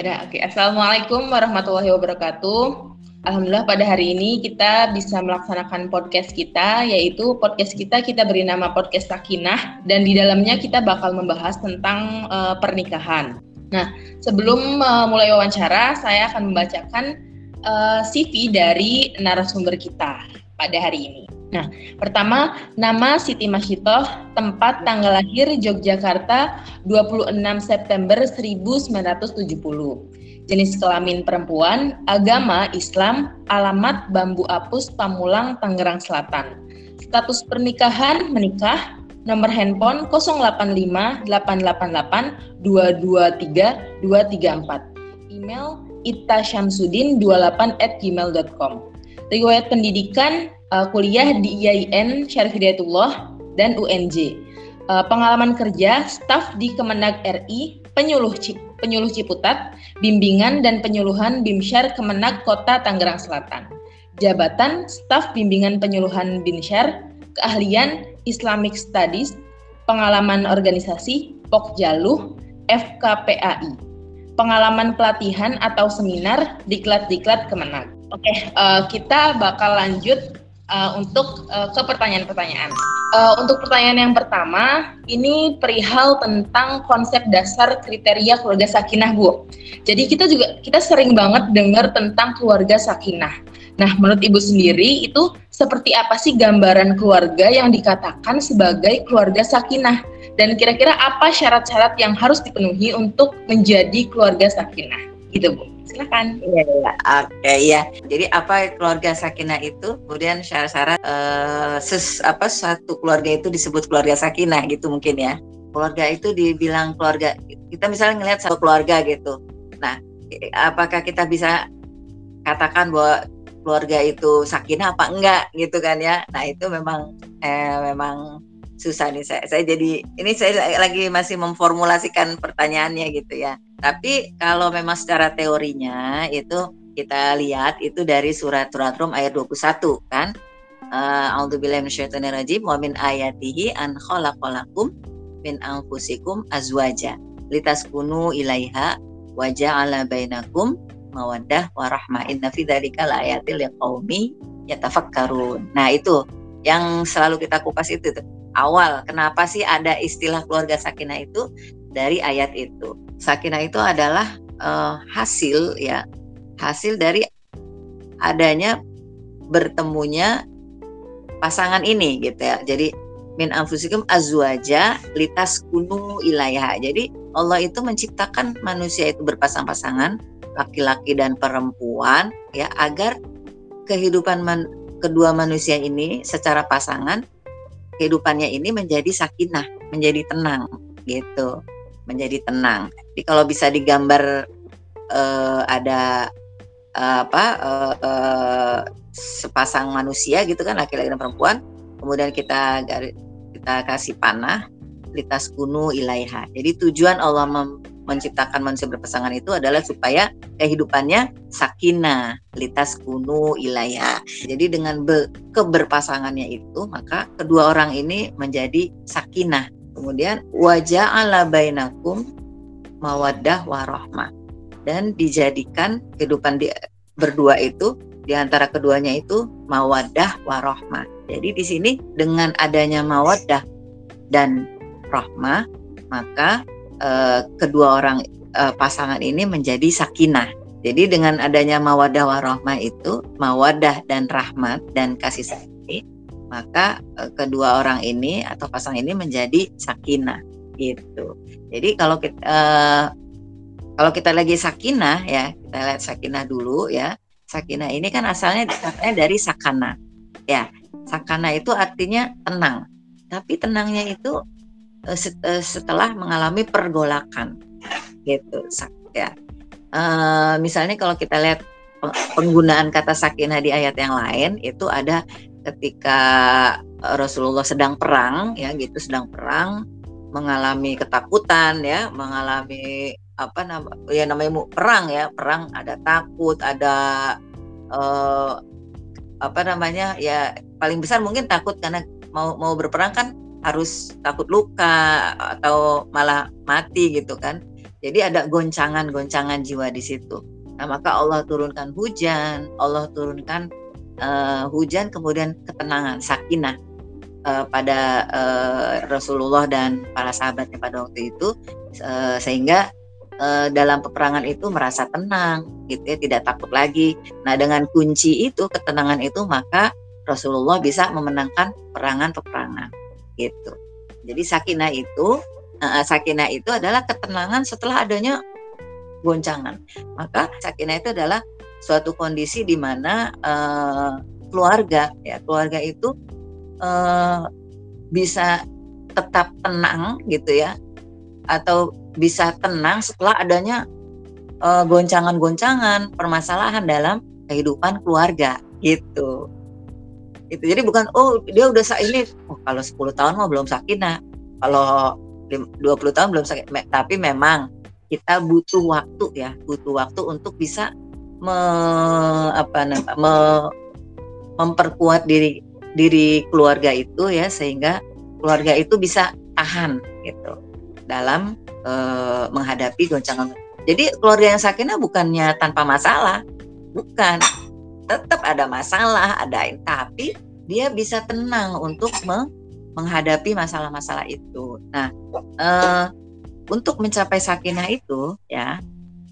Ya, oke. Assalamualaikum warahmatullahi wabarakatuh. Alhamdulillah pada hari ini kita bisa melaksanakan podcast kita yaitu podcast kita kita beri nama podcast Sakinah dan di dalamnya kita bakal membahas tentang uh, pernikahan. Nah, sebelum uh, mulai wawancara saya akan membacakan uh, CV dari narasumber kita pada hari ini. Nah, pertama nama Siti Masyitoh, tempat tanggal lahir Yogyakarta 26 September 1970 jenis kelamin perempuan, agama Islam, alamat Bambu Apus Pamulang, Tangerang Selatan. Status pernikahan menikah, nomor handphone 085 888 223 234. Email itasyamsudin28 at gmail.com. Riwayat pendidikan uh, kuliah di IAIN Syarif Hidayatullah dan UNJ. Uh, pengalaman kerja staf di Kemenag RI, penyuluh penyuluh Ciputat, bimbingan dan penyuluhan Bimsyar Kemenag Kota Tangerang Selatan. Jabatan Staf Bimbingan Penyuluhan Bimsyar, keahlian Islamic Studies, pengalaman organisasi Pokjaluh, FKPAI, pengalaman pelatihan atau seminar diklat-diklat Kemenag. Oke, uh, kita bakal lanjut uh, untuk uh, ke pertanyaan-pertanyaan. Uh, untuk pertanyaan yang pertama, ini perihal tentang konsep dasar kriteria keluarga sakinah, Bu. Jadi kita juga kita sering banget dengar tentang keluarga sakinah. Nah, menurut Ibu sendiri itu seperti apa sih gambaran keluarga yang dikatakan sebagai keluarga sakinah? Dan kira-kira apa syarat-syarat yang harus dipenuhi untuk menjadi keluarga sakinah? Gitu, Bu silakan. Iya, iya. Oke, iya. Jadi apa keluarga sakinah itu? Kemudian syarat-syarat uh, ses, apa satu keluarga itu disebut keluarga sakinah gitu mungkin ya. Keluarga itu dibilang keluarga. Kita misalnya ngelihat satu keluarga gitu. Nah, apakah kita bisa katakan bahwa keluarga itu sakinah apa enggak gitu kan ya? Nah, itu memang eh, memang susah nih saya. Saya jadi ini saya lagi masih memformulasikan pertanyaannya gitu ya. Tapi kalau memang secara teorinya itu kita lihat itu dari surat surat Rum ayat 21 kan. Uh, A'udzubillahi minasyaitonirrajim wa min ayatihi an khalaqalakum min anfusikum azwaja litaskunu ilaiha wa ja'ala bainakum mawaddah wa rahmah inna fi dzalika laayatil liqaumi yatafakkarun. Nah, itu yang selalu kita kupas itu tuh awal kenapa sih ada istilah keluarga sakinah itu dari ayat itu. Sakinah itu adalah uh, hasil ya hasil dari adanya bertemunya pasangan ini gitu ya. Jadi min anfusikum azwaja litas kunu ilayah. Jadi Allah itu menciptakan manusia itu berpasang-pasangan laki-laki dan perempuan ya agar kehidupan man, kedua manusia ini secara pasangan kehidupannya ini menjadi sakinah, menjadi tenang gitu, menjadi tenang. Jadi kalau bisa digambar uh, ada uh, apa uh, uh, sepasang manusia gitu kan laki-laki dan perempuan, kemudian kita kita kasih panah litas kunu ilaiha. Jadi tujuan Allah mem menciptakan manusia berpasangan itu adalah supaya kehidupannya sakinah, litas kunu ilaya. Jadi dengan be, keberpasangannya itu maka kedua orang ini menjadi sakinah. Kemudian wajah ala bainakum mawaddah warahmah dan dijadikan kehidupan di, berdua itu di antara keduanya itu mawaddah warahmah. Jadi di sini dengan adanya mawaddah dan rahmah maka uh, kedua orang uh, pasangan ini menjadi sakinah. Jadi dengan adanya mawadah warahmah itu, mawadah dan rahmat dan kasih sayang, maka uh, kedua orang ini atau pasangan ini menjadi sakinah gitu. Jadi kalau kita uh, kalau kita lagi sakinah ya, kita lihat sakinah dulu ya. Sakinah ini kan asalnya dari sakana. Ya, sakana itu artinya tenang. Tapi tenangnya itu Eh, eh, setelah mengalami pergolakan gitu ya misalnya kalau kita lihat penggunaan kata sakinah di ayat yang lain itu ada ketika Rasulullah sedang perang ya gitu sedang perang mengalami ketakutan ya mengalami apa nama ya namanya perang ya perang ada takut ada uh, apa namanya ya paling besar mungkin takut karena mau mau berperang kan harus takut luka atau malah mati gitu kan. Jadi ada goncangan-goncangan jiwa di situ. Nah, maka Allah turunkan hujan, Allah turunkan uh, hujan kemudian ketenangan, sakinah uh, pada uh, Rasulullah dan para sahabatnya pada waktu itu uh, sehingga uh, dalam peperangan itu merasa tenang gitu ya, tidak takut lagi. Nah, dengan kunci itu ketenangan itu maka Rasulullah bisa memenangkan perangan-peperangan gitu. Jadi sakinah itu uh, sakinah itu adalah ketenangan setelah adanya goncangan. Maka sakinah itu adalah suatu kondisi di mana uh, keluarga ya keluarga itu uh, bisa tetap tenang gitu ya atau bisa tenang setelah adanya goncangan-goncangan permasalahan dalam kehidupan keluarga gitu. Itu jadi bukan oh dia udah ini oh kalau 10 tahun mah belum sakinah. Kalau 20 tahun belum sakit tapi memang kita butuh waktu ya butuh waktu untuk bisa me, apa me, memperkuat diri diri keluarga itu ya sehingga keluarga itu bisa tahan gitu dalam e, menghadapi goncangan. Jadi keluarga yang sakinah bukannya tanpa masalah, bukan tetap ada masalah, ada tapi dia bisa tenang untuk me, menghadapi masalah-masalah itu. Nah, e, untuk mencapai sakinah itu ya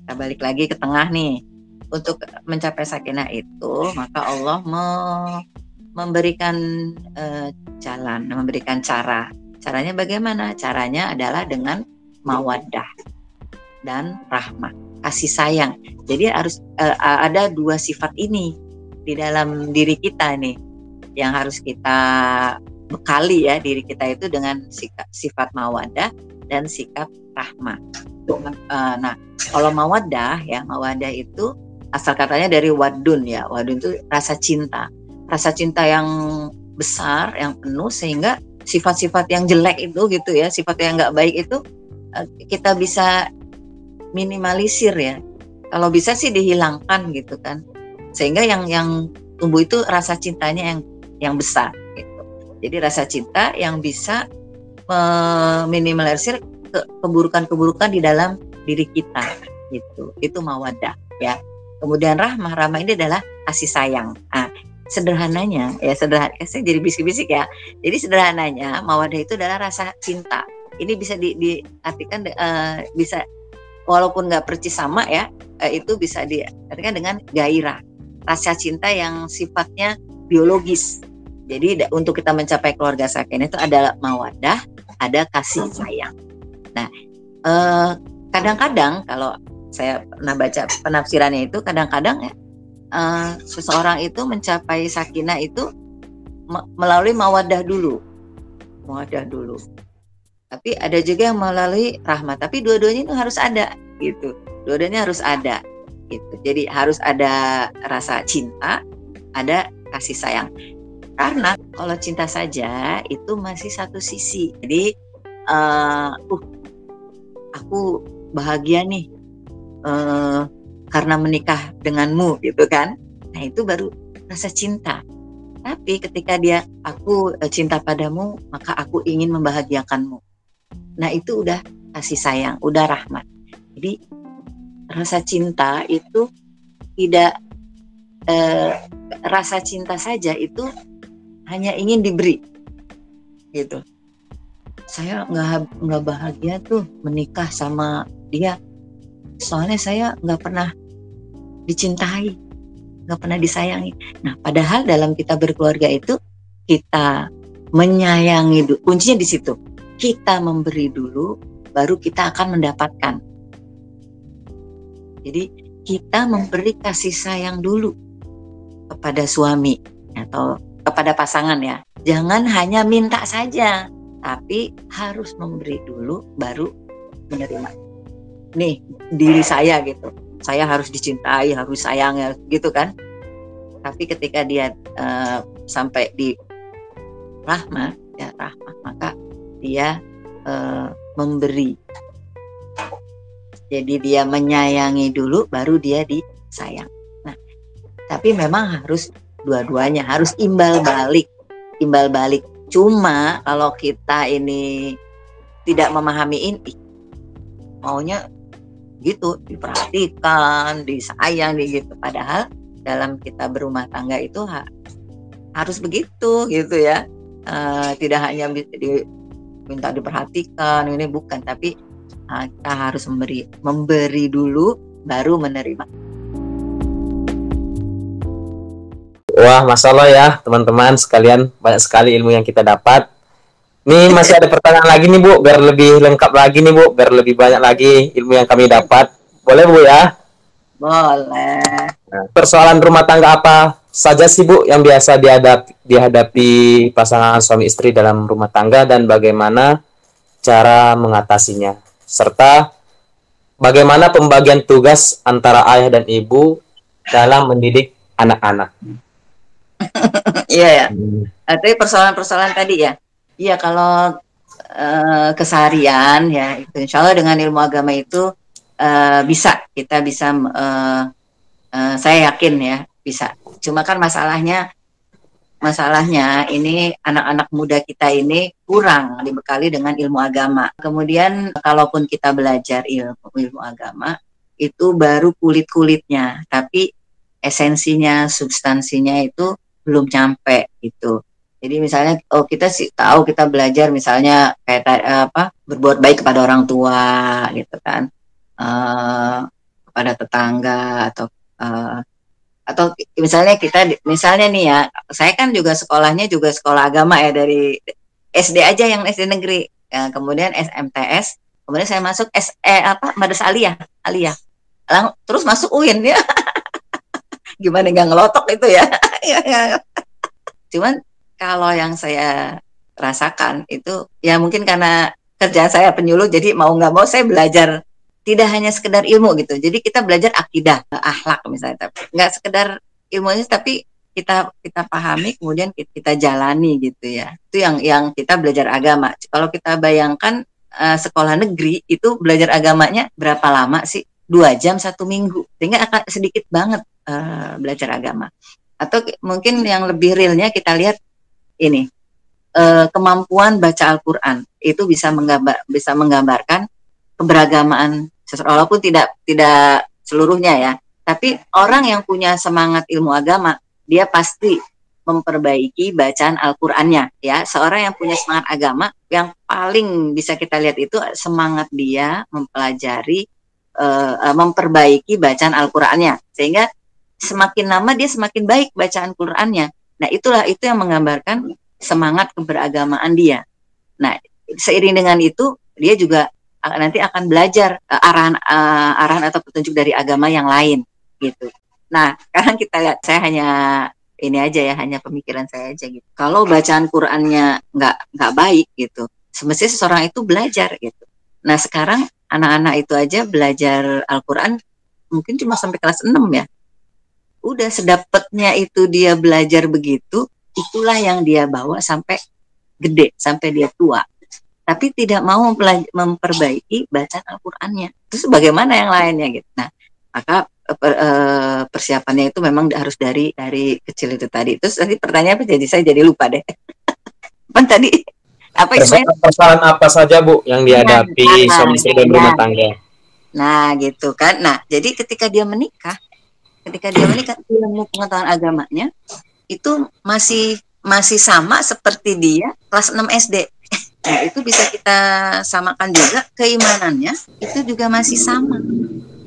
kita balik lagi ke tengah nih untuk mencapai sakinah itu maka Allah me memberikan uh, jalan memberikan cara. Caranya bagaimana? Caranya adalah dengan mawaddah dan rahmah kasih sayang. Jadi harus uh, ada dua sifat ini di dalam diri kita nih yang harus kita bekali ya diri kita itu dengan sifat mawadah dan sikap rahmah. Uh, nah, kalau mawadah ya, mawadah itu asal katanya dari wadun ya. Wadun itu rasa cinta. Rasa cinta yang besar, yang penuh sehingga sifat-sifat yang jelek itu gitu ya, sifat yang nggak baik itu uh, kita bisa minimalisir ya. Kalau bisa sih dihilangkan gitu kan. Sehingga yang yang tumbuh itu rasa cintanya yang yang besar gitu. Jadi rasa cinta yang bisa meminimalisir keburukan-keburukan di dalam diri kita gitu itu mawadah ya kemudian rahmah rahmah ini adalah kasih sayang. Ah sederhananya ya sederhana saya jadi bisik-bisik ya. Jadi sederhananya mawadah itu adalah rasa cinta. Ini bisa di, diartikan uh, bisa walaupun nggak percis sama ya uh, itu bisa diartikan dengan gairah. Rasa cinta yang sifatnya biologis. Jadi untuk kita mencapai keluarga sakin itu adalah mawadah ada kasih sayang. Nah, eh, kadang-kadang kalau saya pernah baca penafsirannya itu kadang-kadang eh, seseorang itu mencapai sakinah itu melalui mawadah dulu, mawadah dulu. Tapi ada juga yang melalui rahmat. Tapi dua-duanya itu harus ada gitu. Dua-duanya harus ada gitu. Jadi harus ada rasa cinta, ada kasih sayang. Karena kalau cinta saja itu masih satu sisi. Jadi uh, uh aku bahagia nih uh, karena menikah denganmu gitu kan. Nah, itu baru rasa cinta. Tapi ketika dia aku uh, cinta padamu, maka aku ingin membahagiakanmu. Nah, itu udah kasih sayang, udah rahmat. Jadi rasa cinta itu tidak eh, rasa cinta saja itu hanya ingin diberi gitu saya nggak nggak bahagia tuh menikah sama dia soalnya saya nggak pernah dicintai nggak pernah disayangi nah padahal dalam kita berkeluarga itu kita menyayangi kuncinya di situ kita memberi dulu baru kita akan mendapatkan jadi kita memberi kasih sayang dulu kepada suami atau kepada pasangan ya. Jangan hanya minta saja, tapi harus memberi dulu baru menerima. Nih, diri saya gitu. Saya harus dicintai, harus sayang ya, gitu kan. Tapi ketika dia uh, sampai di rahmat, ya rahmat, maka dia uh, memberi. Jadi dia menyayangi dulu, baru dia disayang. Nah, tapi memang harus dua-duanya harus imbal balik imbal balik cuma kalau kita ini tidak memahami ini maunya gitu diperhatikan disayang gitu. Padahal dalam kita berumah tangga itu ha harus begitu gitu ya. Uh, tidak hanya di, minta diperhatikan ini bukan tapi uh, kita harus memberi memberi dulu baru menerima. Wah, masalah ya teman-teman sekalian banyak sekali ilmu yang kita dapat. Nih masih ada pertanyaan lagi nih Bu, biar lebih lengkap lagi nih Bu, biar lebih banyak lagi ilmu yang kami dapat. Boleh Bu ya? Boleh. Nah, persoalan rumah tangga apa saja sih Bu yang biasa dihadapi, dihadapi pasangan suami istri dalam rumah tangga dan bagaimana cara mengatasinya? Serta bagaimana pembagian tugas antara ayah dan ibu dalam mendidik anak-anak? Iya ya. Hmm. Tapi persoalan-persoalan tadi ya. Iya kalau uh, keseharian ya itu insya Allah dengan ilmu agama itu uh, bisa kita bisa uh, uh, saya yakin ya bisa. Cuma kan masalahnya masalahnya ini anak-anak muda kita ini kurang dibekali dengan ilmu agama. Kemudian kalaupun kita belajar ilmu ilmu agama itu baru kulit-kulitnya, tapi esensinya, substansinya itu belum nyampe gitu. Jadi misalnya oh kita sih tahu kita belajar misalnya kayak apa berbuat baik kepada orang tua gitu kan. Uh, kepada tetangga atau uh, atau misalnya kita misalnya nih ya, saya kan juga sekolahnya juga sekolah agama ya dari SD aja yang SD negeri. Ya, kemudian SMTS, kemudian saya masuk SE apa Madrasah Aliyah, Aliyah. Lang, terus masuk UIN ya. gimana nggak ngelotok itu ya. Cuman kalau yang saya rasakan itu ya mungkin karena kerjaan saya penyuluh jadi mau nggak mau saya belajar tidak hanya sekedar ilmu gitu. Jadi kita belajar akidah, akhlak misalnya, tapi nggak sekedar ilmunya tapi kita kita pahami kemudian kita jalani gitu ya. Itu yang yang kita belajar agama. Kalau kita bayangkan uh, sekolah negeri itu belajar agamanya berapa lama sih? Dua jam satu minggu, sehingga akan sedikit banget uh, belajar agama. Atau mungkin yang lebih realnya kita lihat ini uh, kemampuan baca Al-Quran itu bisa menggambar bisa menggambarkan keberagamaan walaupun tidak tidak seluruhnya ya tapi orang yang punya semangat ilmu agama dia pasti memperbaiki bacaan Al-Qur'annya ya. Seorang yang punya semangat agama yang paling bisa kita lihat itu semangat dia mempelajari uh, memperbaiki bacaan Al-Qur'annya sehingga semakin lama dia semakin baik bacaan Qur'annya. Nah, itulah itu yang menggambarkan semangat keberagamaan dia. Nah, seiring dengan itu dia juga nanti akan belajar uh, arahan uh, arahan atau petunjuk dari agama yang lain gitu. Nah, sekarang kita lihat saya hanya ini aja ya, hanya pemikiran saya aja gitu. Kalau bacaan Qur'annya nggak nggak baik gitu, semestinya seseorang itu belajar gitu. Nah, sekarang anak-anak itu aja belajar Al-Qur'an mungkin cuma sampai kelas 6 ya udah sedapatnya itu dia belajar begitu itulah yang dia bawa sampai gede sampai dia tua. Tapi tidak mau memperbaiki bacaan Al-Qur'annya. Terus bagaimana yang lainnya gitu? Nah maka per, uh, persiapannya itu memang harus dari dari kecil itu tadi. Terus nanti pertanyaan apa? Jadi saya jadi lupa deh. Apa tadi? Apa persoalan, persoalan apa saja bu yang dihadapi nah, suami istri dan rumah tangga? Nah gitu kan. Nah jadi ketika dia menikah ketika dia menikah ilmu pengetahuan agamanya itu masih masih sama seperti dia kelas 6 SD. Nah, itu bisa kita samakan juga keimanannya itu juga masih sama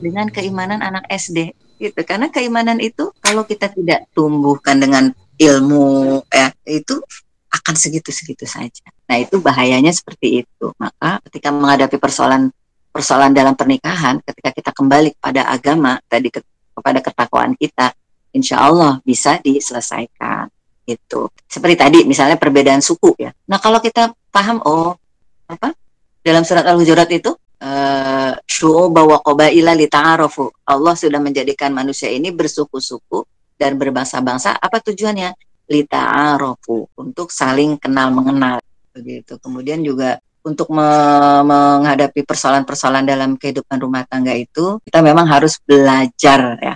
dengan keimanan anak SD gitu. Karena keimanan itu kalau kita tidak tumbuhkan dengan ilmu ya itu akan segitu-segitu saja. Nah, itu bahayanya seperti itu. Maka ketika menghadapi persoalan persoalan dalam pernikahan, ketika kita kembali pada agama tadi kepada ketakwaan kita, insya Allah bisa diselesaikan itu. Seperti tadi misalnya perbedaan suku ya. Nah kalau kita paham oh apa dalam surat Al-Hujurat itu eh, syu'uba. Allah sudah menjadikan manusia ini bersuku-suku dan berbangsa-bangsa. Apa tujuannya? Lita'arufu untuk saling kenal mengenal begitu. Kemudian juga untuk me menghadapi persoalan-persoalan dalam kehidupan rumah tangga itu kita memang harus belajar ya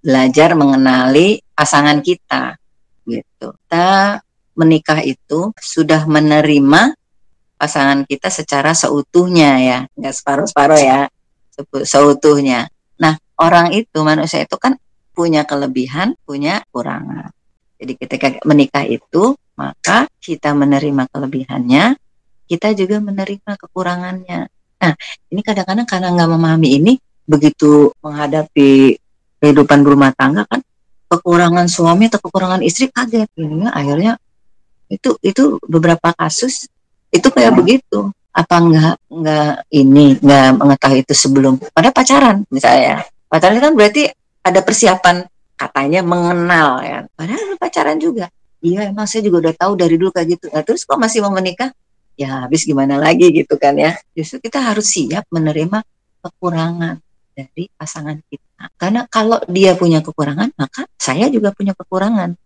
belajar mengenali pasangan kita gitu kita menikah itu sudah menerima pasangan kita secara seutuhnya ya nggak separuh-separuh ya seutuhnya. Nah, orang itu manusia itu kan punya kelebihan, punya kekurangan. Jadi ketika menikah itu, maka kita menerima kelebihannya, kita juga menerima kekurangannya. Nah, ini kadang-kadang karena nggak memahami ini, begitu menghadapi kehidupan rumah tangga kan, kekurangan suami atau kekurangan istri kaget. Ini akhirnya itu itu beberapa kasus itu kayak begitu. Apa enggak enggak ini enggak mengetahui itu sebelum? Pada pacaran misalnya. Pacaran kan berarti ada persiapan katanya mengenal ya. Padahal pacaran juga. Iya emang saya juga udah tahu dari dulu kayak gitu. Nah terus kok masih mau menikah ya habis gimana lagi gitu kan ya justru kita harus siap menerima kekurangan dari pasangan kita karena kalau dia punya kekurangan maka saya juga punya kekurangan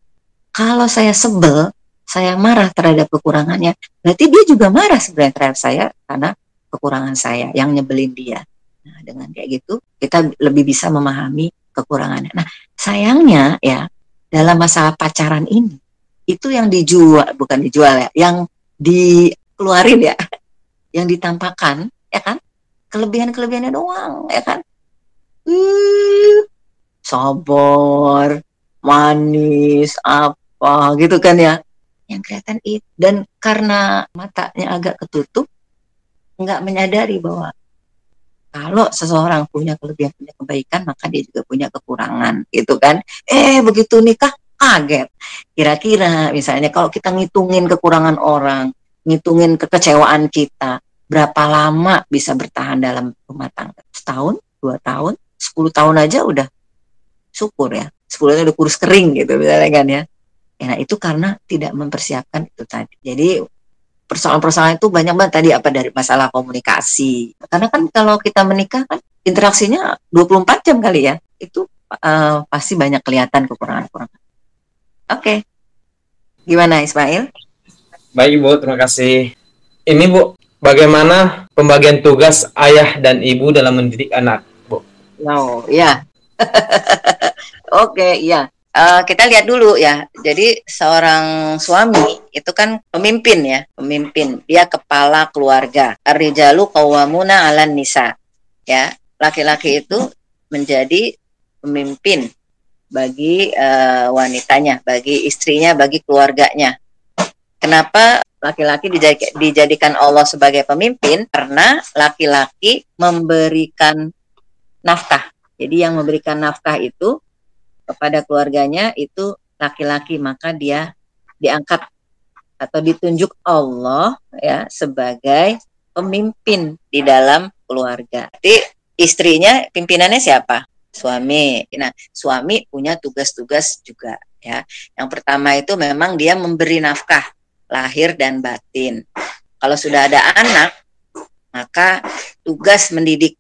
kalau saya sebel saya marah terhadap kekurangannya, berarti dia juga marah sebenarnya terhadap saya karena kekurangan saya yang nyebelin dia. Nah, dengan kayak gitu kita lebih bisa memahami kekurangannya. Nah, sayangnya ya dalam masalah pacaran ini itu yang dijual bukan dijual ya, yang dikeluarin ya, yang ditampakkan ya kan? Kelebihan-kelebihannya doang ya kan. Uh, sabar, manis, apa gitu kan ya? Yang kelihatan itu dan karena matanya agak ketutup nggak menyadari bahwa kalau seseorang punya kelebihan punya kebaikan maka dia juga punya kekurangan gitu kan? Eh begitu nikah kaget. Kira-kira misalnya kalau kita ngitungin kekurangan orang ngitungin kekecewaan kita berapa lama bisa bertahan dalam rumah tangga setahun dua tahun sepuluh tahun aja udah syukur ya sepuluh udah kurus kering gitu misalnya kan ya Ya, nah itu karena tidak mempersiapkan itu tadi. Jadi persoalan-persoalan itu banyak banget tadi apa dari masalah komunikasi. Karena kan kalau kita menikah kan interaksinya 24 jam kali ya. Itu uh, pasti banyak kelihatan kekurangan-kekurangan. Oke. Okay. Gimana Ismail? Baik Bu, terima kasih. Ini Bu, bagaimana pembagian tugas ayah dan ibu dalam mendidik anak, Bu? No, ya. Oke, ya. Uh, kita lihat dulu ya. Jadi seorang suami itu kan pemimpin ya, pemimpin. Dia kepala keluarga. Ar-rijalu qawwamuna 'alan nisa. Ya, laki-laki itu menjadi pemimpin bagi uh, wanitanya, bagi istrinya, bagi keluarganya. Kenapa laki-laki dijadikan Allah sebagai pemimpin? Karena laki-laki memberikan nafkah. Jadi yang memberikan nafkah itu kepada keluarganya itu laki-laki maka dia diangkat atau ditunjuk Allah ya sebagai pemimpin di dalam keluarga. Jadi istrinya pimpinannya siapa? Suami. Nah, suami punya tugas-tugas juga ya. Yang pertama itu memang dia memberi nafkah lahir dan batin. Kalau sudah ada anak, maka tugas mendidik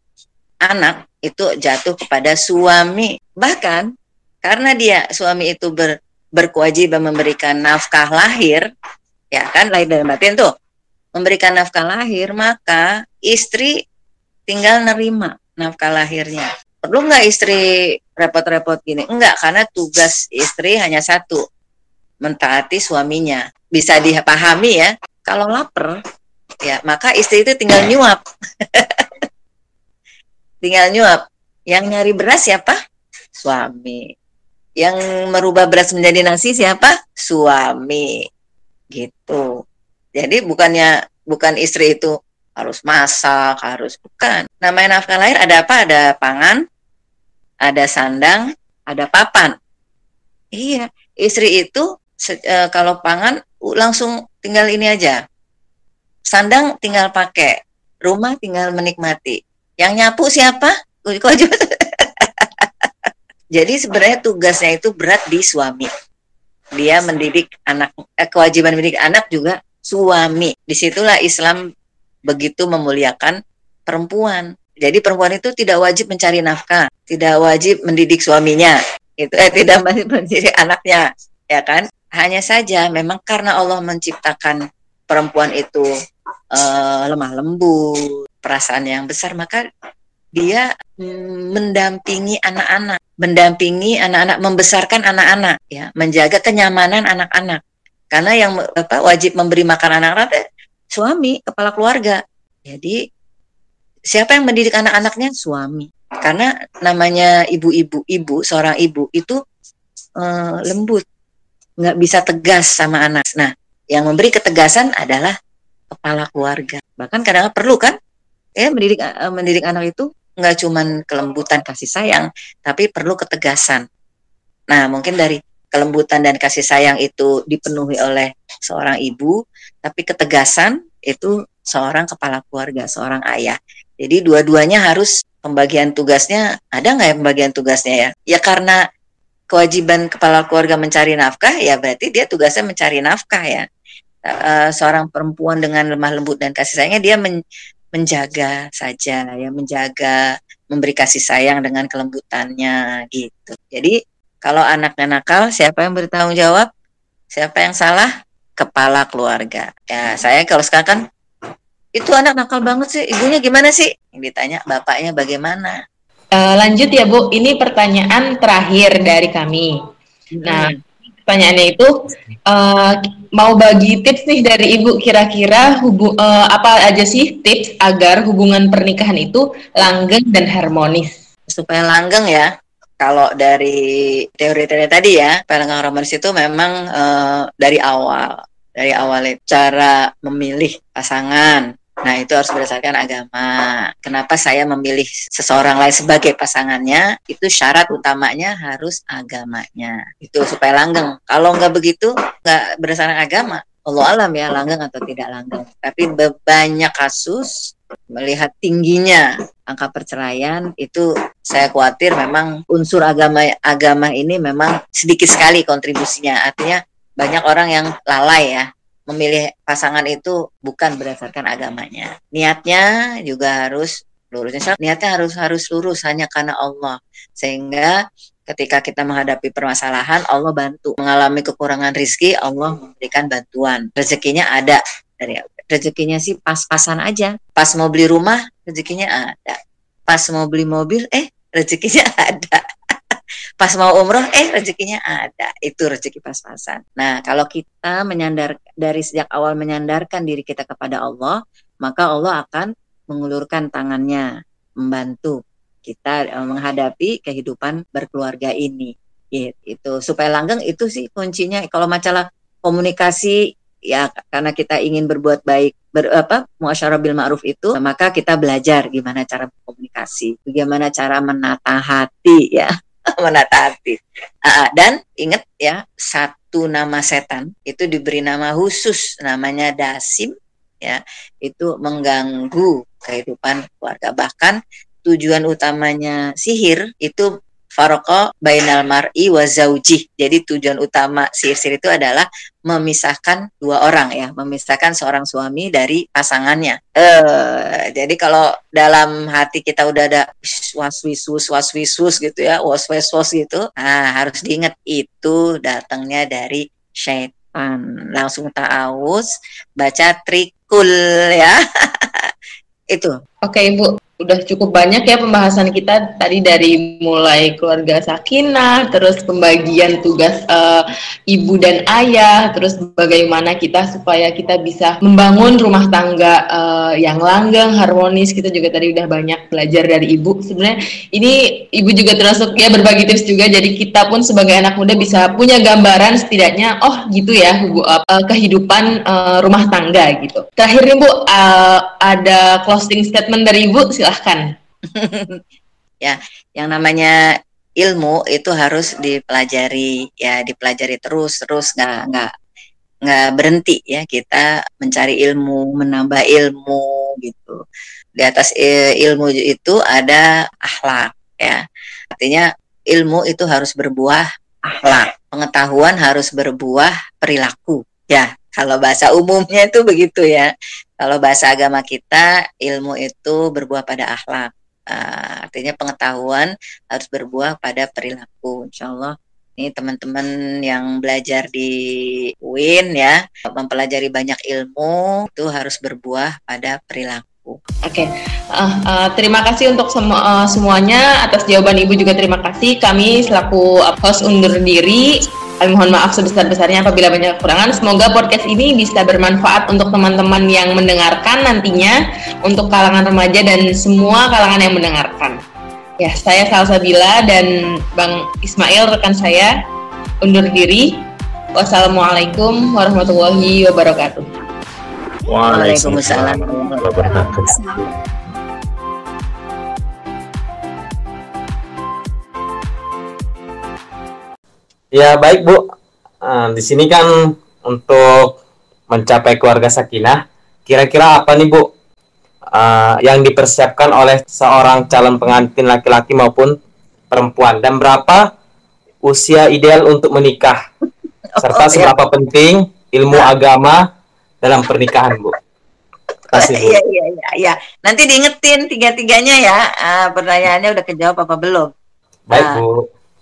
anak itu jatuh kepada suami. Bahkan karena dia suami itu ber, berkewajiban memberikan nafkah lahir, ya kan lahir dan batin tuh, memberikan nafkah lahir, maka istri tinggal nerima nafkah lahirnya. Perlu nggak istri repot-repot gini? Enggak, karena tugas istri hanya satu, mentaati suaminya. Bisa dipahami ya, kalau lapar, ya maka istri itu tinggal nyuap. tinggal nyuap. Yang nyari beras siapa? Suami yang merubah beras menjadi nasi siapa? Suami. Gitu. Jadi bukannya bukan istri itu harus masak, harus bukan. Namanya nafkah lahir ada apa? Ada pangan, ada sandang, ada papan. Iya, istri itu e, kalau pangan langsung tinggal ini aja. Sandang tinggal pakai, rumah tinggal menikmati. Yang nyapu siapa? Jadi sebenarnya tugasnya itu berat di suami. Dia mendidik anak, eh, kewajiban mendidik anak juga suami. Di situlah Islam begitu memuliakan perempuan. Jadi perempuan itu tidak wajib mencari nafkah, tidak wajib mendidik suaminya, itu eh tidak mendidik anaknya, ya kan? Hanya saja memang karena Allah menciptakan perempuan itu uh, lemah lembut, perasaan yang besar, maka dia mendampingi anak-anak, mendampingi anak-anak, membesarkan anak-anak, ya, menjaga kenyamanan anak-anak. Karena yang apa, wajib memberi makan anak-anak suami, kepala keluarga. Jadi siapa yang mendidik anak-anaknya? Suami. Karena namanya ibu-ibu, ibu seorang ibu itu uh, lembut, nggak bisa tegas sama anak. Nah, yang memberi ketegasan adalah kepala keluarga. Bahkan kadang, -kadang perlu kan? Ya mendidik uh, mendidik anak itu nggak cuman kelembutan kasih sayang, tapi perlu ketegasan. Nah, mungkin dari kelembutan dan kasih sayang itu dipenuhi oleh seorang ibu, tapi ketegasan itu seorang kepala keluarga, seorang ayah. Jadi dua-duanya harus pembagian tugasnya ada nggak ya pembagian tugasnya ya? Ya karena kewajiban kepala keluarga mencari nafkah ya berarti dia tugasnya mencari nafkah ya. Uh, seorang perempuan dengan lemah lembut dan kasih sayangnya dia men menjaga saja ya menjaga memberi kasih sayang dengan kelembutannya gitu. Jadi kalau anaknya nakal, siapa yang bertanggung jawab? Siapa yang salah? Kepala keluarga. Ya, saya kalau sekarang kan itu anak nakal banget sih. Ibunya gimana sih? Yang ditanya bapaknya bagaimana? Uh, lanjut ya Bu, ini pertanyaan terakhir dari kami. Nah, pertanyaannya itu uh, mau bagi tips nih dari Ibu kira-kira hubung uh, apa aja sih tips agar hubungan pernikahan itu langgeng dan harmonis? Supaya langgeng ya, kalau dari teori-teori tadi ya, pelengkap romanis itu memang uh, dari awal, dari awal cara memilih pasangan. Nah, itu harus berdasarkan agama. Kenapa saya memilih seseorang lain sebagai pasangannya? Itu syarat utamanya harus agamanya. Itu supaya langgeng. Kalau nggak begitu, nggak berdasarkan agama, Allah alam ya langgeng atau tidak langgeng. Tapi banyak kasus melihat tingginya angka perceraian itu saya khawatir memang unsur agama agama ini memang sedikit sekali kontribusinya. Artinya banyak orang yang lalai ya memilih pasangan itu bukan berdasarkan agamanya. Niatnya juga harus lurus. Niatnya harus harus lurus hanya karena Allah. Sehingga ketika kita menghadapi permasalahan, Allah bantu. Mengalami kekurangan rizki, Allah memberikan bantuan. Rezekinya ada. Dari rezekinya sih pas-pasan aja. Pas mau beli rumah, rezekinya ada. Pas mau beli mobil, eh rezekinya ada. Pas mau umroh, eh rezekinya ada. Itu rezeki pas-pasan. Nah, kalau kita menyandar dari sejak awal menyandarkan diri kita kepada Allah, maka Allah akan mengulurkan tangannya, membantu kita uh, menghadapi kehidupan berkeluarga ini gitu itu supaya langgeng itu sih kuncinya kalau masalah komunikasi ya karena kita ingin berbuat baik ber, apa muasyarah bil ma'ruf itu maka kita belajar gimana cara berkomunikasi bagaimana cara menata hati ya menata hati uh, dan ingat ya satu nama setan itu diberi nama khusus namanya dasim ya. Itu mengganggu kehidupan keluarga. Bahkan tujuan utamanya sihir itu faroko bainal mar'i wa zauji. Jadi tujuan utama sihir-sihir itu adalah memisahkan dua orang ya, memisahkan seorang suami dari pasangannya. Eh, jadi kalau dalam hati kita udah ada waswisus waswisus gitu ya, waswisus gitu, nah harus diingat itu datangnya dari syaitan. Langsung ta'awuz, baca trikul ya. itu. Oke, Ibu udah cukup banyak ya pembahasan kita tadi dari mulai keluarga sakinah, terus pembagian tugas uh, ibu dan ayah, terus bagaimana kita supaya kita bisa membangun rumah tangga uh, yang langgeng, harmonis. Kita juga tadi udah banyak belajar dari ibu. Sebenarnya ini ibu juga termasuk ya berbagi tips juga. Jadi kita pun sebagai anak muda bisa punya gambaran setidaknya, oh gitu ya bu, uh, kehidupan uh, rumah tangga gitu. Terakhir nih bu, uh, ada closing statement dari ibu silahkan. ya, yang namanya ilmu itu harus dipelajari ya dipelajari terus terus nggak nggak nggak berhenti ya kita mencari ilmu menambah ilmu gitu. Di atas ilmu itu ada akhlak ya. Artinya ilmu itu harus berbuah akhlak. Pengetahuan harus berbuah perilaku. Ya kalau bahasa umumnya itu begitu ya kalau bahasa agama kita, ilmu itu berbuah pada akhlak. Uh, artinya pengetahuan harus berbuah pada perilaku. Insya Allah ini teman-teman yang belajar di UIN ya, mempelajari banyak ilmu itu harus berbuah pada perilaku. Oke, okay. uh, uh, eh, terima kasih untuk semu uh, semuanya atas jawaban Ibu juga terima kasih. Kami selaku host undur diri Kami mohon maaf sebesar-besarnya apabila banyak kekurangan. Semoga podcast ini bisa bermanfaat untuk teman-teman yang mendengarkan nantinya, untuk kalangan remaja dan semua kalangan yang mendengarkan. Ya, saya Salsabila dan Bang Ismail rekan saya undur diri. Wassalamualaikum warahmatullahi wabarakatuh. Waalaikumsalam warahmatullahi wabarakatuh. Ya baik Bu, uh, di sini kan untuk mencapai keluarga sakinah, kira-kira apa nih Bu uh, yang dipersiapkan oleh seorang calon pengantin laki-laki maupun perempuan dan berapa usia ideal untuk menikah serta oh, iya. seberapa penting ilmu agama dalam pernikahan Bu. Kasih, Bu. Iya iya iya iya. Nanti diingetin tiga-tiganya ya. Uh, pertanyaannya udah kejawab apa belum? Baik, uh, Bu.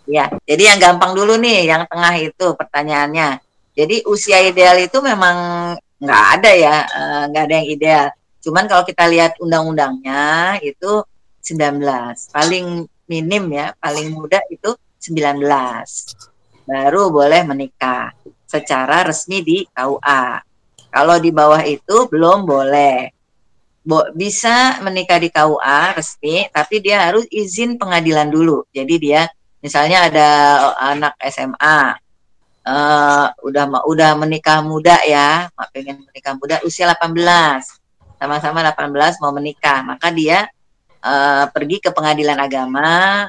Ya, jadi yang gampang dulu nih, yang tengah itu pertanyaannya. Jadi usia ideal itu memang nggak ada ya, eh, nggak ada yang ideal. Cuman kalau kita lihat undang-undangnya itu 19, paling minim ya, paling muda itu 19. Baru boleh menikah secara resmi di KUA. Kalau di bawah itu belum boleh. Bo bisa menikah di KUA resmi, tapi dia harus izin pengadilan dulu. Jadi dia misalnya ada anak SMA uh, eh, udah udah menikah muda ya pengen menikah muda usia 18 sama-sama 18 mau menikah. Maka dia uh, pergi ke pengadilan agama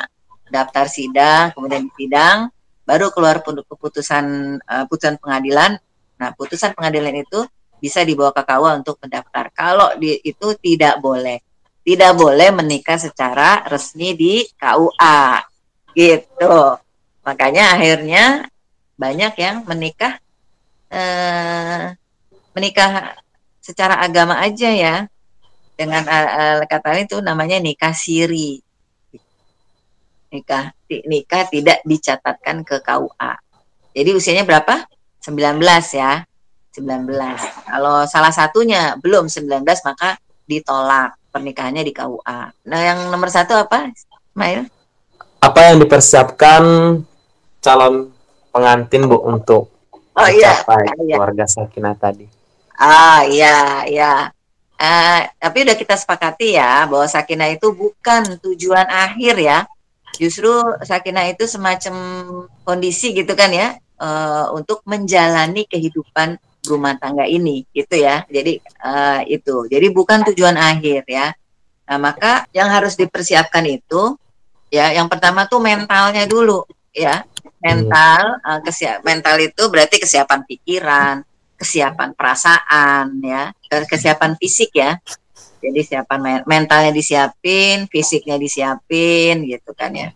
daftar sidang kemudian sidang baru keluar keputusan uh, putusan pengadilan. Nah putusan pengadilan itu bisa dibawa ke KUA untuk mendaftar. Kalau di, itu tidak boleh. Tidak boleh menikah secara resmi di KUA gitu. Makanya akhirnya banyak yang menikah eh, menikah secara agama aja ya. Dengan uh, kata itu namanya nikah siri. Nikah nikah tidak dicatatkan ke KUA jadi usianya berapa? 19 ya. 19 kalau salah satunya belum 19 maka ditolak pernikahannya di KUA nah yang nomor satu apa Mail apa yang dipersiapkan calon pengantin Bu untuk oh, iya. Ah, iya. keluarga sakinah tadi? Ah iya iya. Uh, tapi udah kita sepakati ya bahwa sakinah itu bukan tujuan akhir ya. Justru sakinah itu semacam kondisi gitu kan ya uh, untuk menjalani kehidupan rumah tangga ini gitu ya. Jadi uh, itu. Jadi bukan tujuan akhir ya. Nah, maka yang harus dipersiapkan itu ya yang pertama tuh mentalnya dulu ya. Mental uh, kesiap mental itu berarti kesiapan pikiran kesiapan perasaan ya. Kesiapan fisik ya. Jadi siapan mentalnya disiapin fisiknya disiapin gitu kan ya.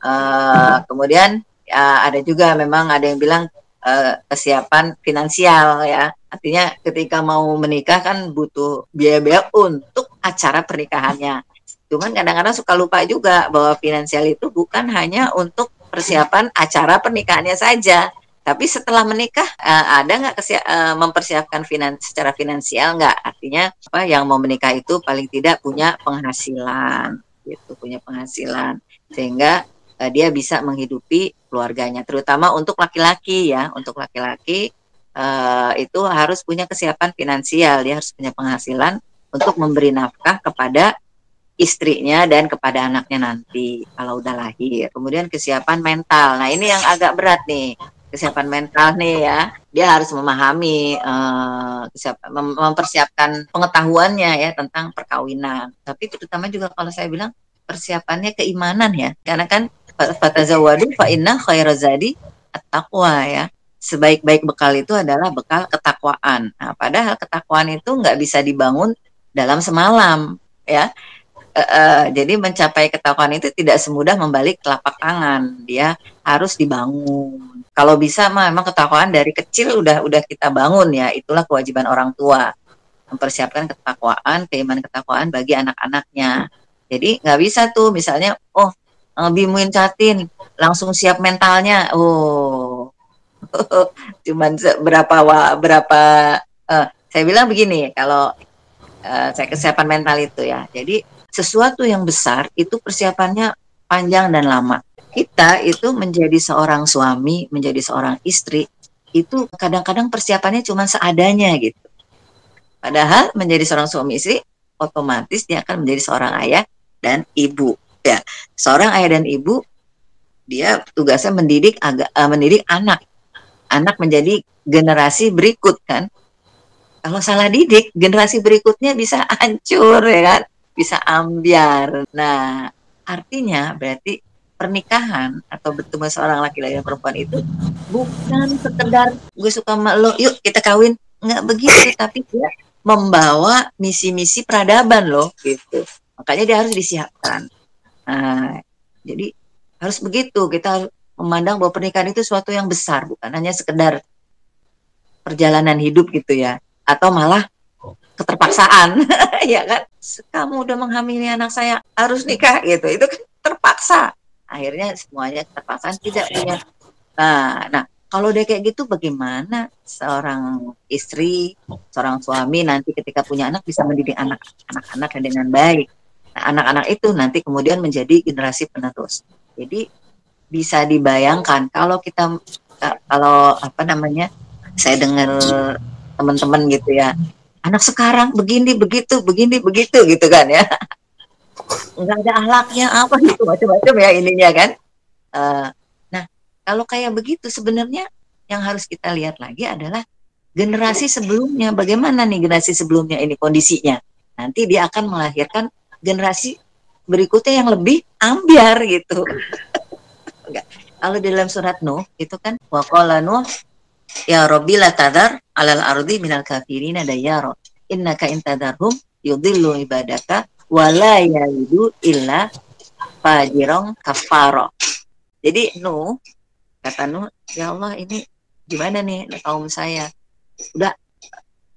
Uh, kemudian uh, ada juga memang ada yang bilang uh, kesiapan finansial ya. Artinya ketika mau menikah kan butuh biaya-biaya untuk acara pernikahannya Cuman kadang-kadang suka lupa juga bahwa finansial itu bukan hanya untuk persiapan acara pernikahannya saja, tapi setelah menikah uh, ada nggak uh, mempersiapkan finans secara finansial nggak? Artinya apa yang mau menikah itu paling tidak punya penghasilan, gitu punya penghasilan. Sehingga uh, dia bisa menghidupi keluarganya, terutama untuk laki-laki ya, untuk laki-laki itu harus punya kesiapan finansial, dia harus punya penghasilan untuk memberi nafkah kepada istrinya dan kepada anaknya nanti kalau udah lahir. Kemudian kesiapan mental. Nah, ini yang agak berat nih. Kesiapan mental nih ya. Dia harus memahami uh, mempersiapkan pengetahuannya ya tentang perkawinan. Tapi terutama juga kalau saya bilang persiapannya keimanan ya. Karena kan fatazawadu fa inna khairazadi at-taqwa ya sebaik-baik bekal itu adalah bekal ketakwaan. Nah, padahal ketakwaan itu nggak bisa dibangun dalam semalam, ya uh, jadi mencapai ketakwaan itu tidak semudah membalik telapak tangan. Dia harus dibangun. Kalau bisa memang ketakwaan dari kecil udah udah kita bangun ya. Itulah kewajiban orang tua. Mempersiapkan ketakwaan keimanan ketakwaan bagi anak-anaknya. Jadi nggak bisa tuh misalnya oh eh, bimuin catin langsung siap mentalnya. Oh. Cuman berapa berapa uh, saya bilang begini kalau uh, saya kesiapan mental itu ya. Jadi sesuatu yang besar itu persiapannya panjang dan lama kita itu menjadi seorang suami, menjadi seorang istri itu kadang-kadang persiapannya cuma seadanya gitu. Padahal menjadi seorang suami istri otomatis dia akan menjadi seorang ayah dan ibu. Ya, seorang ayah dan ibu dia tugasnya mendidik agak uh, mendidik anak. Anak menjadi generasi berikut kan. Kalau salah didik, generasi berikutnya bisa hancur ya kan, bisa ambiar. Nah, artinya berarti pernikahan atau bertemu seorang laki-laki dan perempuan itu bukan sekedar gue suka sama lo, yuk kita kawin. Nggak begitu, tapi dia membawa misi-misi peradaban loh gitu. Makanya dia harus disiapkan. Nah, jadi harus begitu. Kita harus memandang bahwa pernikahan itu suatu yang besar, bukan hanya sekedar perjalanan hidup gitu ya, atau malah keterpaksaan, ya kan? Kamu udah menghamili anak saya harus nikah gitu, itu kan terpaksa. Akhirnya semuanya terpaksa tidak punya. Nah nah kalau udah kayak gitu bagaimana seorang istri seorang suami nanti ketika punya anak bisa mendidik anak anak-anak dengan baik? Nah anak-anak itu nanti kemudian menjadi generasi penerus. Jadi bisa dibayangkan kalau kita kalau apa namanya saya dengar teman-teman gitu ya anak sekarang begini begitu begini begitu gitu kan ya. Nggak ada ahlaknya apa gitu macam-macam ya ininya kan. Uh, nah kalau kayak begitu sebenarnya yang harus kita lihat lagi adalah generasi sebelumnya. Bagaimana nih generasi sebelumnya ini kondisinya? Nanti dia akan melahirkan generasi berikutnya yang lebih ambiar gitu. Kalau di dalam surat Nuh itu kan waqala Nuh ya Rabbi la tadar alal ardi minal kafirina dayaro innaka intadarhum yudillu ibadaka wala yaidu illa fajirong kafaro. Jadi nu kata nu ya Allah ini gimana nih kaum saya udah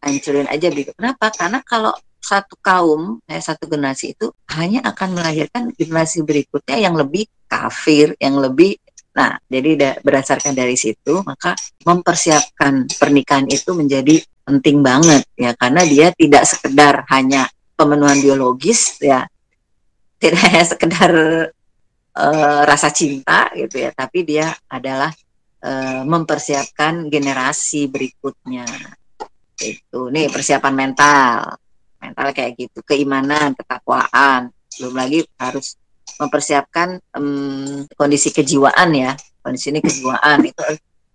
hancurin aja gitu. Kenapa? Karena kalau satu kaum, eh, satu generasi itu hanya akan melahirkan generasi berikutnya yang lebih kafir, yang lebih Nah, jadi berdasarkan dari situ, maka mempersiapkan pernikahan itu menjadi penting banget ya, karena dia tidak sekedar hanya pemenuhan biologis ya. Tidak hanya sekedar uh, rasa cinta gitu ya. Tapi dia adalah uh, mempersiapkan generasi berikutnya. Itu. Nih persiapan mental. Mental kayak gitu. Keimanan ketakwaan. Belum lagi harus mempersiapkan um, kondisi kejiwaan ya. Kondisi ini kejiwaan itu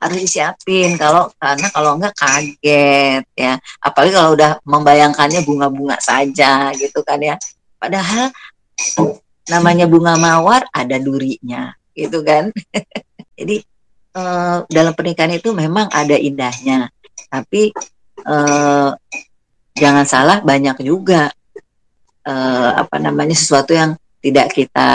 harus disiapin. Kalau karena kalau enggak kaget ya. Apalagi kalau udah membayangkannya bunga-bunga saja gitu kan ya. Padahal namanya bunga mawar ada durinya gitu kan. Jadi eh, dalam pernikahan itu memang ada indahnya. Tapi eh, jangan salah banyak juga eh, apa namanya sesuatu yang tidak kita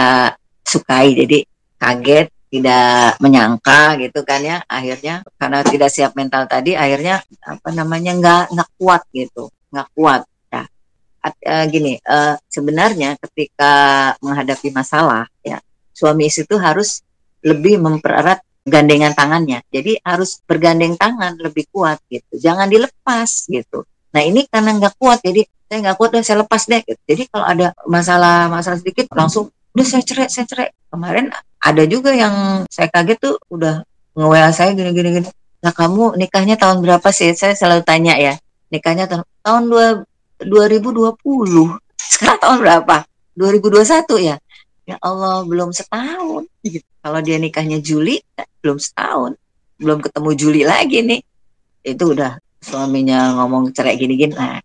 sukai. Jadi kaget tidak menyangka gitu kan ya. Akhirnya karena tidak siap mental tadi akhirnya apa namanya nggak nggak kuat gitu. Nggak kuat. Ya uh, gini uh, sebenarnya ketika menghadapi masalah ya suami istri itu harus lebih mempererat gandengan tangannya. Jadi harus bergandeng tangan lebih kuat gitu. Jangan dilepas gitu. Nah ini karena nggak kuat jadi saya nggak kuat deh saya lepas deh. Jadi kalau ada masalah masalah sedikit langsung udah saya cerai saya cerai. Kemarin ada juga yang saya kaget tuh udah nge saya gini gini nah kamu nikahnya tahun berapa sih? Saya selalu tanya ya. Nikahnya tahun tahun dua 2020 sekarang tahun berapa? 2021 ya. Ya Allah belum setahun. Gitu. kalau dia nikahnya Juli belum setahun. Belum ketemu Juli lagi nih. Itu udah suaminya ngomong cerai gini-gini. Nah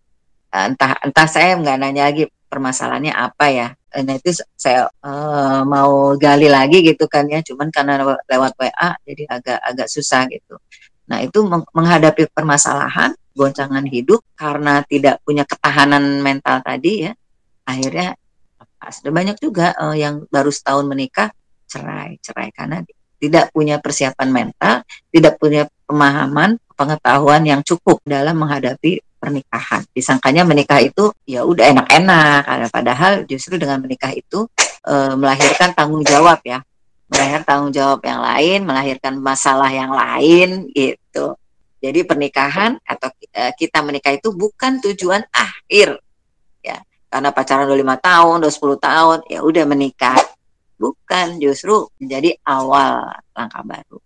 entah entah saya nggak nanya lagi permasalahannya apa ya. Nah itu saya uh, mau gali lagi gitu kan ya. Cuman karena lewat WA jadi agak agak susah gitu. Nah itu menghadapi permasalahan goncangan hidup karena tidak punya ketahanan mental tadi ya akhirnya ada banyak juga uh, yang baru setahun menikah cerai cerai. Karena tidak punya persiapan mental tidak punya pemahaman pengetahuan yang cukup dalam menghadapi pernikahan. Disangkanya menikah itu ya udah enak-enak, padahal justru dengan menikah itu e, melahirkan tanggung jawab ya, melahirkan tanggung jawab yang lain, melahirkan masalah yang lain gitu. Jadi pernikahan atau e, kita menikah itu bukan tujuan akhir ya, karena pacaran udah lima tahun, udah 10 tahun, ya udah menikah. bukan justru menjadi awal langkah baru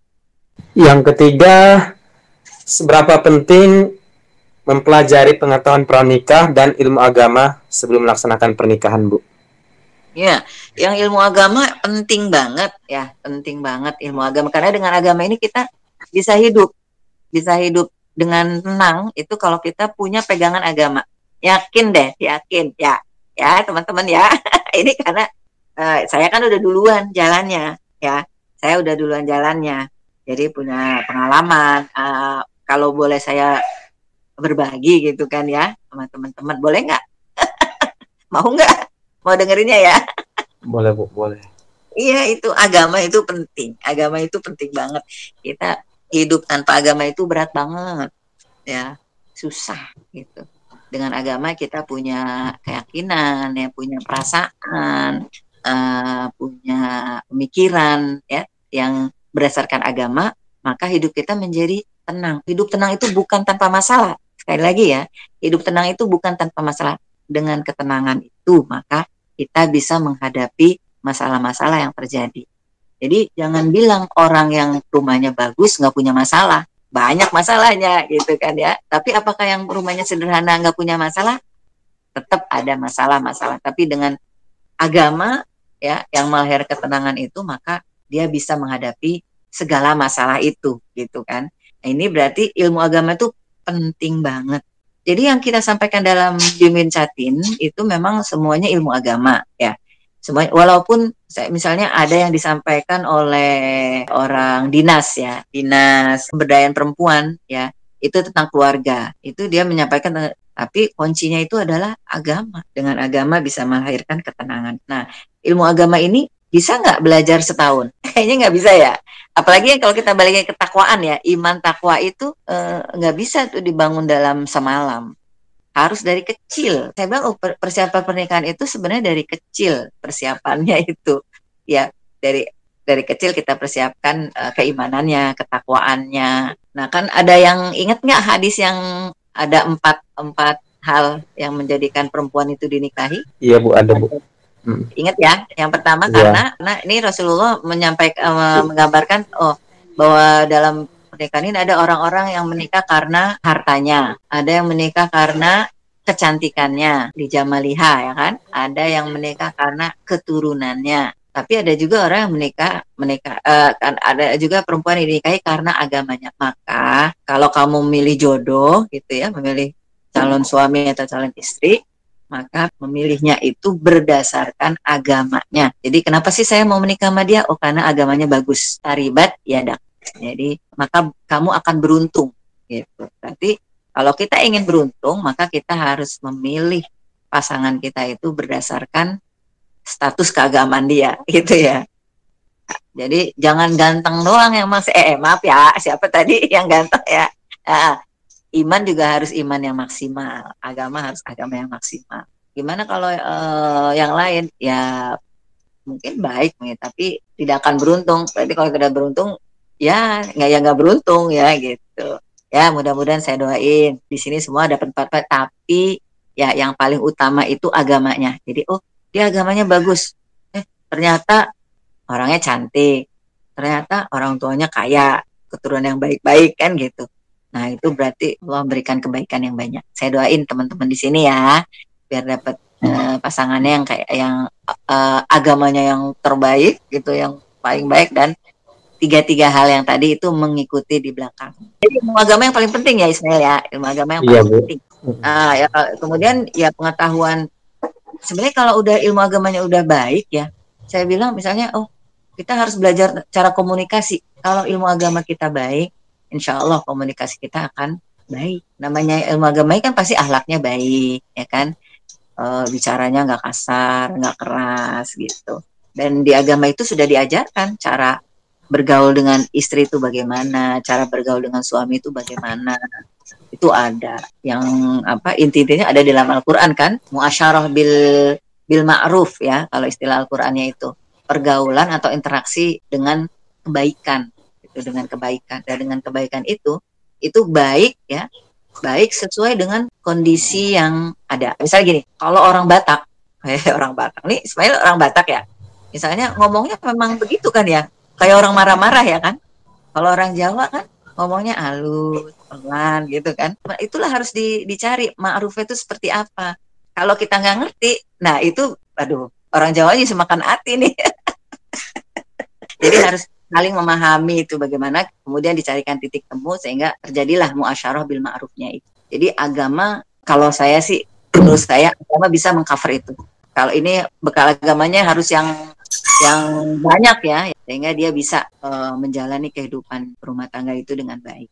yang ketiga seberapa penting mempelajari pengetahuan pranikah dan ilmu agama sebelum melaksanakan pernikahan bu Ya, yang ilmu agama penting banget ya, penting banget ilmu agama karena dengan agama ini kita bisa hidup, bisa hidup dengan tenang itu kalau kita punya pegangan agama. Yakin deh, yakin ya, ya teman-teman ya. ini karena uh, saya kan udah duluan jalannya ya, saya udah duluan jalannya, jadi punya pengalaman. Uh, kalau boleh saya berbagi gitu kan ya sama teman-teman, boleh nggak? Mau nggak? Mau dengerinnya ya? Boleh, Bu, boleh. Iya, itu agama itu penting. Agama itu penting banget. Kita hidup tanpa agama itu berat banget. Ya, susah gitu. Dengan agama kita punya keyakinan, ya, punya perasaan, uh, punya pemikiran ya yang berdasarkan agama, maka hidup kita menjadi tenang. Hidup tenang itu bukan tanpa masalah. Sekali lagi ya, hidup tenang itu bukan tanpa masalah. Dengan ketenangan itu, maka kita bisa menghadapi masalah-masalah yang terjadi. Jadi jangan bilang orang yang rumahnya bagus nggak punya masalah, banyak masalahnya gitu kan ya. Tapi apakah yang rumahnya sederhana nggak punya masalah? Tetap ada masalah-masalah. Tapi dengan agama ya yang melahir ketenangan itu maka dia bisa menghadapi segala masalah itu gitu kan. Nah, ini berarti ilmu agama itu penting banget jadi yang kita sampaikan dalam Bimin Catin itu memang semuanya ilmu agama ya. Semua walaupun misalnya ada yang disampaikan oleh orang dinas ya, dinas pemberdayaan perempuan ya, itu tentang keluarga. Itu dia menyampaikan tapi kuncinya itu adalah agama. Dengan agama bisa melahirkan ketenangan. Nah, ilmu agama ini bisa nggak belajar setahun? Kayaknya nggak bisa ya. Apalagi kalau kita baliknya ke takwaan ya, iman takwa itu eh, nggak eh, bisa tuh dibangun dalam semalam. Harus dari kecil. Saya bilang oh, persiapan pernikahan itu sebenarnya dari kecil persiapannya itu. Ya, dari dari kecil kita persiapkan uh, keimanannya, ketakwaannya. Nah kan ada yang ingat nggak hadis yang ada empat empat hal yang menjadikan perempuan itu dinikahi? Iya bu, ada bu. Hmm. Ingat ya, yang pertama yeah. karena karena ini Rasulullah menyampaikan uh, menggambarkan oh bahwa dalam pernikahan ini ada orang-orang yang menikah karena hartanya, ada yang menikah karena kecantikannya di jamaliha ya kan, ada yang menikah karena keturunannya. Tapi ada juga orang yang menikah menikah uh, ada juga perempuan yang dinikahi karena agamanya. Maka kalau kamu memilih jodoh gitu ya, memilih calon suami atau calon istri, maka memilihnya itu berdasarkan agamanya. Jadi kenapa sih saya mau menikah sama dia? Oh karena agamanya bagus. Taribat ya dak. Jadi maka kamu akan beruntung gitu. Berarti kalau kita ingin beruntung maka kita harus memilih pasangan kita itu berdasarkan status keagamaan dia gitu ya. Jadi jangan ganteng doang yang masih eh, eh maaf ya siapa tadi yang ganteng ya. Nah, iman juga harus iman yang maksimal, agama harus agama yang maksimal. Gimana kalau uh, yang lain ya mungkin baik nih, tapi tidak akan beruntung. Berarti kalau tidak beruntung ya nggak ya nggak beruntung ya gitu. Ya mudah-mudahan saya doain di sini semua dapat empat tapi ya yang paling utama itu agamanya. Jadi oh dia agamanya bagus. Eh ternyata orangnya cantik. Ternyata orang tuanya kaya, keturunan yang baik-baik kan gitu Nah, itu berarti Allah memberikan kebaikan yang banyak. Saya doain teman-teman di sini ya, biar dapat uh, pasangannya yang kayak yang uh, agamanya yang terbaik gitu, yang paling baik dan tiga-tiga hal yang tadi itu mengikuti di belakang. Jadi ilmu agama yang paling penting ya Ismail ya, ilmu agama yang iya, paling iya, penting. Nah, ya kemudian ya pengetahuan sebenarnya kalau udah ilmu agamanya udah baik ya, saya bilang misalnya oh kita harus belajar cara komunikasi. Kalau ilmu agama kita baik, insya Allah komunikasi kita akan baik. Namanya ilmu agama kan pasti ahlaknya baik, ya kan? E, bicaranya nggak kasar, nggak keras gitu. Dan di agama itu sudah diajarkan cara bergaul dengan istri itu bagaimana, cara bergaul dengan suami itu bagaimana. Itu ada. Yang apa intinya ada di dalam Al-Qur'an kan? Muasyarah bil bil ma'ruf ya, kalau istilah Al-Qur'annya itu. Pergaulan atau interaksi dengan kebaikan gitu dengan kebaikan dan dengan kebaikan itu itu baik ya baik sesuai dengan kondisi yang ada misalnya gini kalau orang Batak orang Batak nih Ismail orang Batak ya Misalnya ngomongnya memang begitu kan ya, kayak orang marah-marah ya kan. Kalau orang Jawa kan ngomongnya halus, pelan gitu kan. Nah, itulah harus di, dicari ma'ruf itu seperti apa. Kalau kita nggak ngerti, nah itu, aduh, orang Jawa aja semakan hati nih. Jadi harus saling memahami itu bagaimana kemudian dicarikan titik temu sehingga terjadilah muasyarah bil ma'rufnya itu. Jadi agama kalau saya sih menurut saya agama bisa mengcover itu. Kalau ini bekal agamanya harus yang yang banyak ya sehingga dia bisa uh, menjalani kehidupan rumah tangga itu dengan baik.